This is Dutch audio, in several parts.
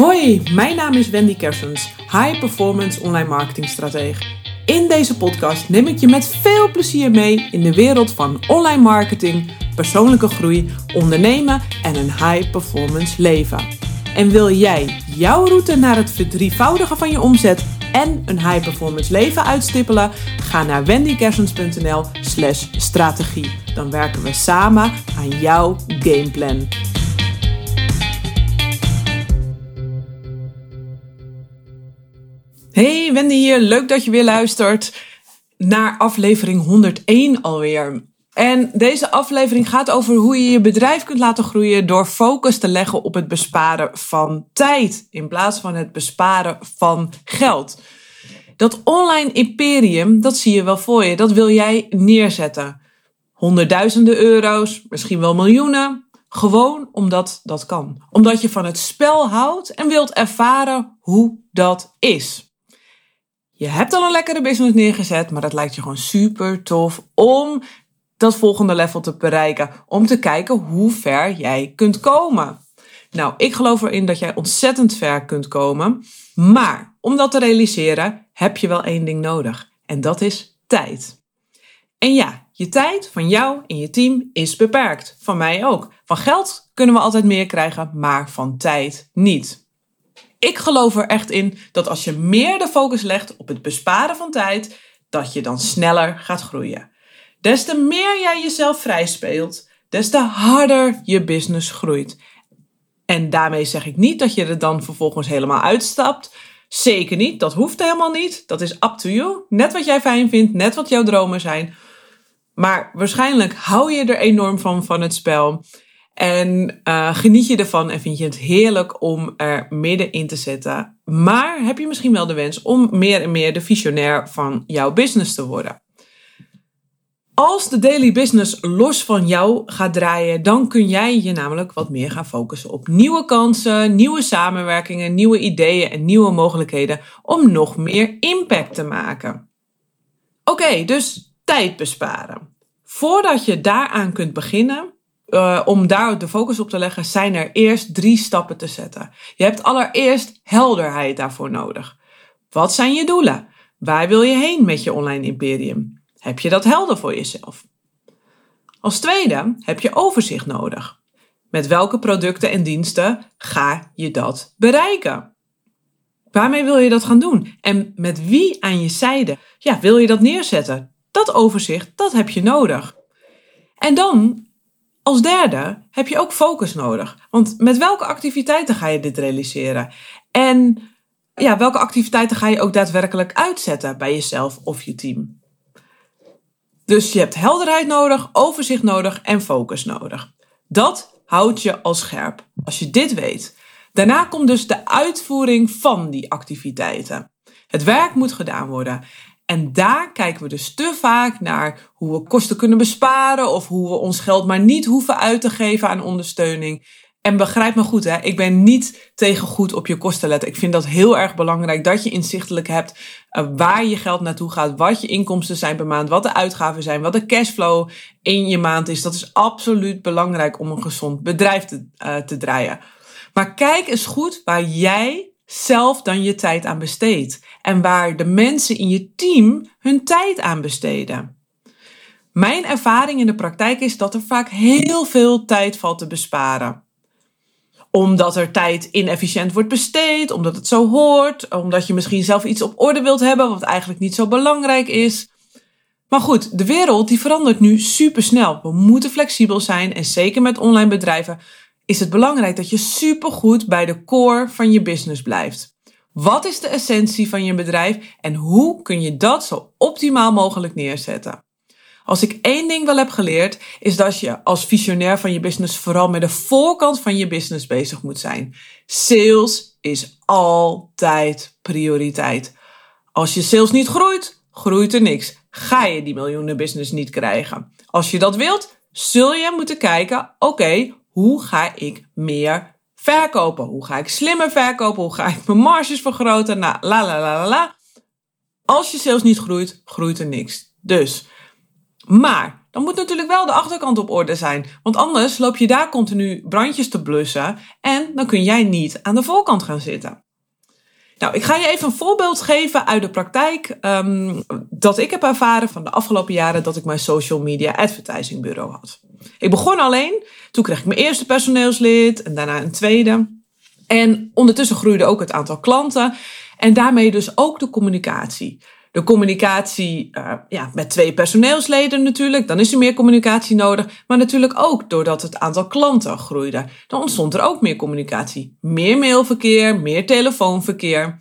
Hoi, mijn naam is Wendy Kersens, High Performance Online Marketing Stratege. In deze podcast neem ik je met veel plezier mee in de wereld van online marketing, persoonlijke groei, ondernemen en een high performance leven. En wil jij jouw route naar het verdrievoudigen van je omzet en een high performance leven uitstippelen? Ga naar wendykersens.nl/slash strategie. Dan werken we samen aan jouw gameplan. Hey, Wendy hier. Leuk dat je weer luistert naar aflevering 101 alweer. En deze aflevering gaat over hoe je je bedrijf kunt laten groeien door focus te leggen op het besparen van tijd in plaats van het besparen van geld. Dat online imperium, dat zie je wel voor je, dat wil jij neerzetten. Honderdduizenden euro's, misschien wel miljoenen. Gewoon omdat dat kan. Omdat je van het spel houdt en wilt ervaren hoe dat is. Je hebt al een lekkere business neergezet, maar het lijkt je gewoon super tof om dat volgende level te bereiken. Om te kijken hoe ver jij kunt komen. Nou, ik geloof erin dat jij ontzettend ver kunt komen. Maar om dat te realiseren heb je wel één ding nodig. En dat is tijd. En ja, je tijd van jou en je team is beperkt. Van mij ook. Van geld kunnen we altijd meer krijgen, maar van tijd niet. Ik geloof er echt in dat als je meer de focus legt op het besparen van tijd, dat je dan sneller gaat groeien. Des te meer jij jezelf vrij speelt, des te harder je business groeit. En daarmee zeg ik niet dat je er dan vervolgens helemaal uitstapt. Zeker niet, dat hoeft helemaal niet. Dat is up to you. Net wat jij fijn vindt, net wat jouw dromen zijn. Maar waarschijnlijk hou je er enorm van van het spel. En uh, geniet je ervan en vind je het heerlijk om er midden in te zetten. Maar heb je misschien wel de wens om meer en meer de visionair van jouw business te worden. Als de daily business los van jou gaat draaien, dan kun jij je namelijk wat meer gaan focussen op nieuwe kansen, nieuwe samenwerkingen, nieuwe ideeën en nieuwe mogelijkheden om nog meer impact te maken. Oké, dus tijd besparen. Voordat je daaraan kunt beginnen, uh, om daar de focus op te leggen, zijn er eerst drie stappen te zetten. Je hebt allereerst helderheid daarvoor nodig. Wat zijn je doelen? Waar wil je heen met je online imperium? Heb je dat helder voor jezelf? Als tweede heb je overzicht nodig. Met welke producten en diensten ga je dat bereiken? Waarmee wil je dat gaan doen? En met wie aan je zijde ja, wil je dat neerzetten? Dat overzicht, dat heb je nodig. En dan als derde heb je ook focus nodig. Want met welke activiteiten ga je dit realiseren? En ja, welke activiteiten ga je ook daadwerkelijk uitzetten bij jezelf of je team? Dus je hebt helderheid nodig, overzicht nodig en focus nodig. Dat houdt je al scherp als je dit weet. Daarna komt dus de uitvoering van die activiteiten. Het werk moet gedaan worden. En daar kijken we dus te vaak naar hoe we kosten kunnen besparen of hoe we ons geld maar niet hoeven uit te geven aan ondersteuning. En begrijp me goed, hè, ik ben niet tegen goed op je kosten letten. Ik vind dat heel erg belangrijk dat je inzichtelijk hebt uh, waar je geld naartoe gaat, wat je inkomsten zijn per maand, wat de uitgaven zijn, wat de cashflow in je maand is. Dat is absoluut belangrijk om een gezond bedrijf te, uh, te draaien. Maar kijk eens goed waar jij zelf dan je tijd aan besteedt en waar de mensen in je team hun tijd aan besteden. Mijn ervaring in de praktijk is dat er vaak heel veel tijd valt te besparen. Omdat er tijd inefficiënt wordt besteed, omdat het zo hoort, omdat je misschien zelf iets op orde wilt hebben wat eigenlijk niet zo belangrijk is. Maar goed, de wereld die verandert nu supersnel. We moeten flexibel zijn en zeker met online bedrijven is het belangrijk dat je supergoed bij de core van je business blijft. Wat is de essentie van je bedrijf en hoe kun je dat zo optimaal mogelijk neerzetten? Als ik één ding wel heb geleerd, is dat je als visionair van je business vooral met de voorkant van je business bezig moet zijn. Sales is altijd prioriteit. Als je sales niet groeit, groeit er niks. Ga je die miljoenen business niet krijgen. Als je dat wilt, zul je moeten kijken, oké, hoe ga ik meer verkopen? Hoe ga ik slimmer verkopen? Hoe ga ik mijn marges vergroten? Nou, la la la la la. Als je sales niet groeit, groeit er niks. Dus, maar dan moet natuurlijk wel de achterkant op orde zijn. Want anders loop je daar continu brandjes te blussen en dan kun jij niet aan de voorkant gaan zitten. Nou, ik ga je even een voorbeeld geven uit de praktijk um, dat ik heb ervaren van de afgelopen jaren dat ik mijn social media advertising bureau had. Ik begon alleen, toen kreeg ik mijn eerste personeelslid en daarna een tweede. En ondertussen groeide ook het aantal klanten en daarmee dus ook de communicatie. De communicatie uh, ja, met twee personeelsleden natuurlijk, dan is er meer communicatie nodig. Maar natuurlijk ook doordat het aantal klanten groeide. Dan ontstond er ook meer communicatie. Meer mailverkeer, meer telefoonverkeer.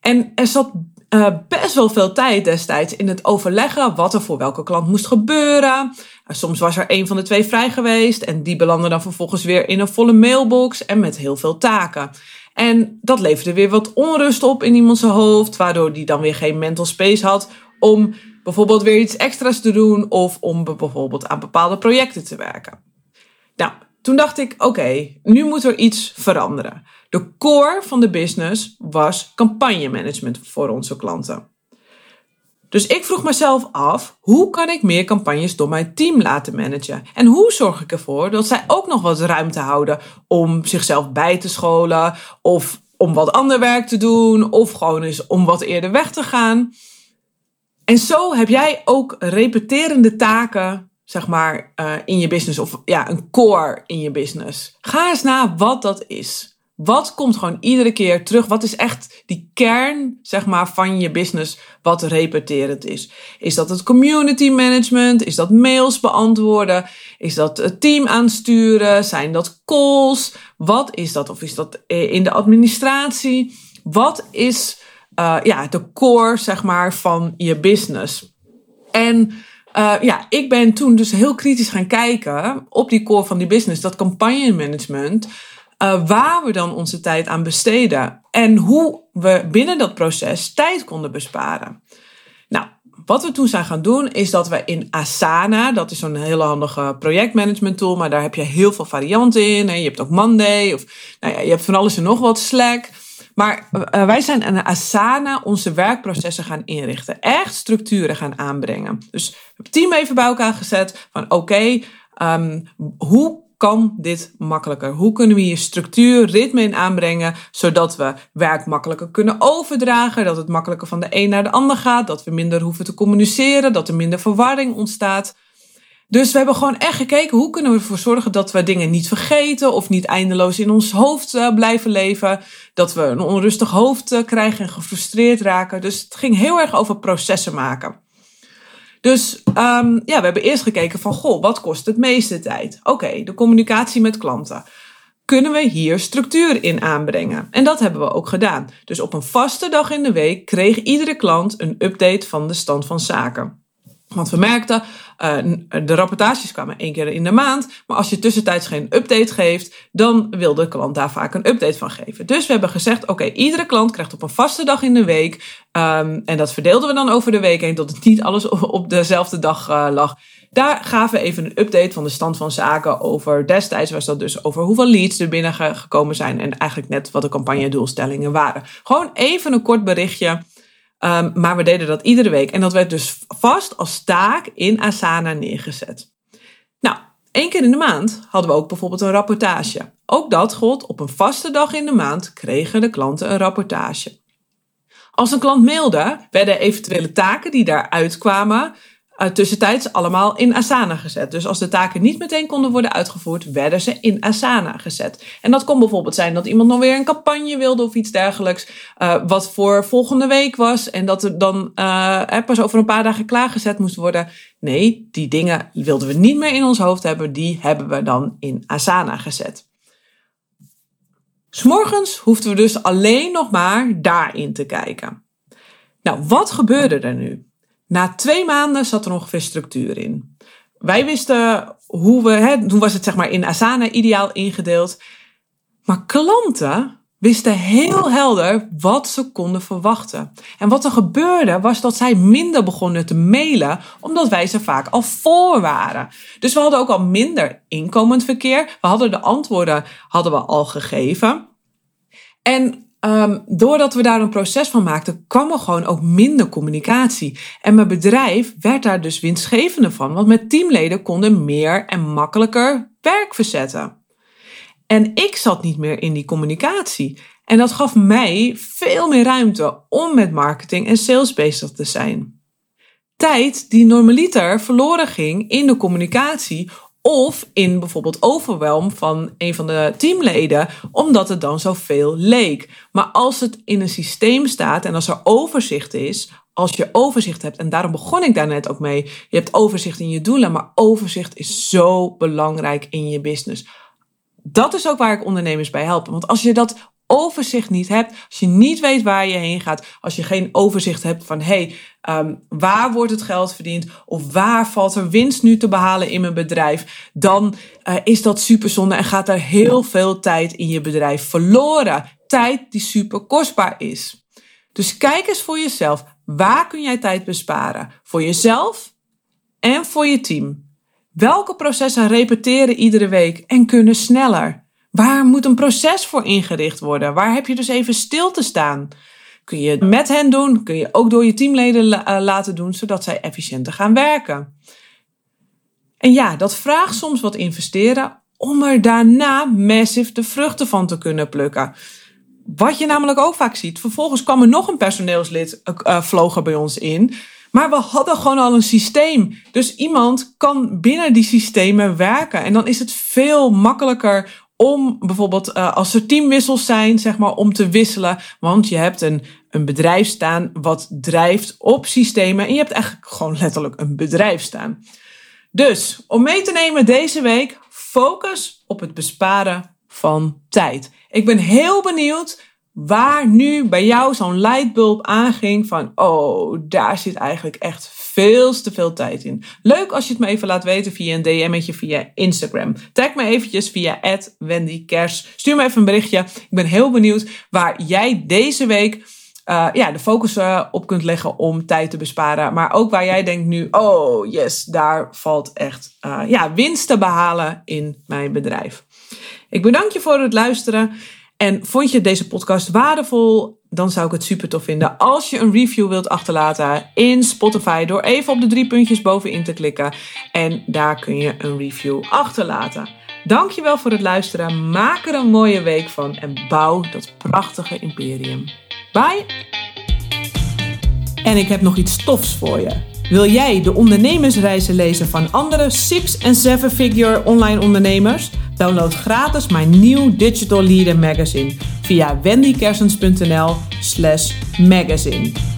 En er zat uh, best wel veel tijd destijds in het overleggen wat er voor welke klant moest gebeuren. Uh, soms was er een van de twee vrij geweest en die belandde dan vervolgens weer in een volle mailbox en met heel veel taken. En dat leverde weer wat onrust op in iemands hoofd, waardoor die dan weer geen mental space had om bijvoorbeeld weer iets extra's te doen of om bijvoorbeeld aan bepaalde projecten te werken. Nou, toen dacht ik, oké, nu moet er iets veranderen. De core van de business was campagnemanagement voor onze klanten. Dus ik vroeg mezelf af, hoe kan ik meer campagnes door mijn team laten managen? En hoe zorg ik ervoor dat zij ook nog wat ruimte houden om zichzelf bij te scholen of om wat ander werk te doen of gewoon eens om wat eerder weg te gaan? En zo heb jij ook repeterende taken, zeg maar, uh, in je business of ja, een core in je business. Ga eens na wat dat is. Wat komt gewoon iedere keer terug? Wat is echt die kern, zeg maar, van je business wat repeterend is? Is dat het community management? Is dat mails beantwoorden? Is dat het team aansturen? Zijn dat calls? Wat is dat? Of is dat in de administratie? Wat is uh, ja, de core, zeg maar, van je business? En uh, ja, ik ben toen dus heel kritisch gaan kijken op die core van die business, dat campagne management uh, waar we dan onze tijd aan besteden en hoe we binnen dat proces tijd konden besparen. Nou, wat we toen zijn gaan doen is dat we in Asana, dat is zo'n hele handige projectmanagement tool, maar daar heb je heel veel varianten in. En je hebt ook Monday of nou ja, je hebt van alles en nog wat Slack. Maar uh, wij zijn in Asana onze werkprocessen gaan inrichten. Echt structuren gaan aanbrengen. Dus het team even bij elkaar gezet van oké, um, hoe kan dit makkelijker? Hoe kunnen we hier structuur, ritme in aanbrengen, zodat we werk makkelijker kunnen overdragen, dat het makkelijker van de een naar de ander gaat, dat we minder hoeven te communiceren, dat er minder verwarring ontstaat. Dus we hebben gewoon echt gekeken hoe kunnen we ervoor zorgen dat we dingen niet vergeten of niet eindeloos in ons hoofd uh, blijven leven. Dat we een onrustig hoofd uh, krijgen en gefrustreerd raken. Dus het ging heel erg over processen maken. Dus um, ja, we hebben eerst gekeken van, goh, wat kost het meeste tijd? Oké, de communicatie met klanten. Kunnen we hier structuur in aanbrengen? En dat hebben we ook gedaan. Dus op een vaste dag in de week kreeg iedere klant een update van de stand van zaken. Want we merkten, uh, de rapportages kwamen één keer in de maand. Maar als je tussentijds geen update geeft, dan wil de klant daar vaak een update van geven. Dus we hebben gezegd, oké, iedere klant krijgt op een vaste dag in de week. Um, en dat verdeelden we dan over de week heen, tot het niet alles op dezelfde dag uh, lag. Daar gaven we even een update van de stand van zaken over. Destijds was dat dus over hoeveel leads er binnen gekomen zijn. En eigenlijk net wat de campagnedoelstellingen waren. Gewoon even een kort berichtje. Um, maar we deden dat iedere week. En dat werd dus vast als taak in Asana neergezet. Nou, één keer in de maand hadden we ook bijvoorbeeld een rapportage. Ook dat gold. Op een vaste dag in de maand kregen de klanten een rapportage. Als een klant mailde, werden eventuele taken die daaruit kwamen uh, tussentijds allemaal in Asana gezet. Dus als de taken niet meteen konden worden uitgevoerd, werden ze in Asana gezet. En dat kon bijvoorbeeld zijn dat iemand nog weer een campagne wilde of iets dergelijks, uh, wat voor volgende week was en dat er dan uh, pas over een paar dagen klaargezet moest worden. Nee, die dingen wilden we niet meer in ons hoofd hebben, die hebben we dan in Asana gezet. S'morgens hoefden we dus alleen nog maar daarin te kijken. Nou, wat gebeurde er nu? Na twee maanden zat er ongeveer structuur in. Wij wisten hoe we, hè, toen was het zeg maar in Asana ideaal ingedeeld. Maar klanten wisten heel helder wat ze konden verwachten. En wat er gebeurde was dat zij minder begonnen te mailen, omdat wij ze vaak al voor waren. Dus we hadden ook al minder inkomend verkeer. We hadden de antwoorden hadden we al gegeven. En um, doordat we daar een proces van maakten, kwam er gewoon ook minder communicatie. En mijn bedrijf werd daar dus winstgevender van, want mijn teamleden konden meer en makkelijker werk verzetten. En ik zat niet meer in die communicatie. En dat gaf mij veel meer ruimte om met marketing en sales bezig te zijn. Tijd die normaliter verloren ging in de communicatie of in bijvoorbeeld overwelm van een van de teamleden, omdat het dan zoveel leek. Maar als het in een systeem staat en als er overzicht is, als je overzicht hebt, en daarom begon ik daar net ook mee, je hebt overzicht in je doelen, maar overzicht is zo belangrijk in je business. Dat is ook waar ik ondernemers bij help. Want als je dat overzicht niet hebt, als je niet weet waar je heen gaat, als je geen overzicht hebt van hey, um, waar wordt het geld verdiend of waar valt er winst nu te behalen in mijn bedrijf, dan uh, is dat super zonde en gaat er heel veel tijd in je bedrijf verloren. Tijd die super kostbaar is. Dus kijk eens voor jezelf, waar kun jij tijd besparen? Voor jezelf en voor je team. Welke processen repeteren iedere week en kunnen sneller? Waar moet een proces voor ingericht worden? Waar heb je dus even stil te staan? Kun je met hen doen? Kun je ook door je teamleden eh, laten doen, zodat zij efficiënter gaan werken? En ja, dat vraagt soms wat investeren om er daarna massive de vruchten van te kunnen plukken. Wat je namelijk ook vaak ziet. Vervolgens kwam er nog een personeelslid uh, bij ons in. Maar we hadden gewoon al een systeem. Dus iemand kan binnen die systemen werken. En dan is het veel makkelijker om bijvoorbeeld uh, als er teamwissels zijn, zeg maar, om te wisselen. Want je hebt een, een bedrijf staan wat drijft op systemen. En je hebt eigenlijk gewoon letterlijk een bedrijf staan. Dus om mee te nemen deze week, focus op het besparen van tijd. Ik ben heel benieuwd waar nu bij jou zo'n lightbulb aanging van, oh, daar zit eigenlijk echt veel te veel tijd in. Leuk als je het me even laat weten via een DM'tje via Instagram. Tag me eventjes via @wendykers. Stuur me even een berichtje. Ik ben heel benieuwd waar jij deze week uh, ja, de focus uh, op kunt leggen om tijd te besparen. Maar ook waar jij denkt nu, oh yes, daar valt echt uh, ja, winst te behalen in mijn bedrijf. Ik bedank je voor het luisteren. En vond je deze podcast waardevol? Dan zou ik het super tof vinden als je een review wilt achterlaten in Spotify door even op de drie puntjes bovenin te klikken. En daar kun je een review achterlaten. Dankjewel voor het luisteren. Maak er een mooie week van en bouw dat prachtige imperium. Bye! En ik heb nog iets tofs voor je. Wil jij de ondernemersreizen lezen van andere 6- en 7-figure online ondernemers? Download gratis mijn nieuw Digital Leader Magazine via wendykersens.nl slash magazine.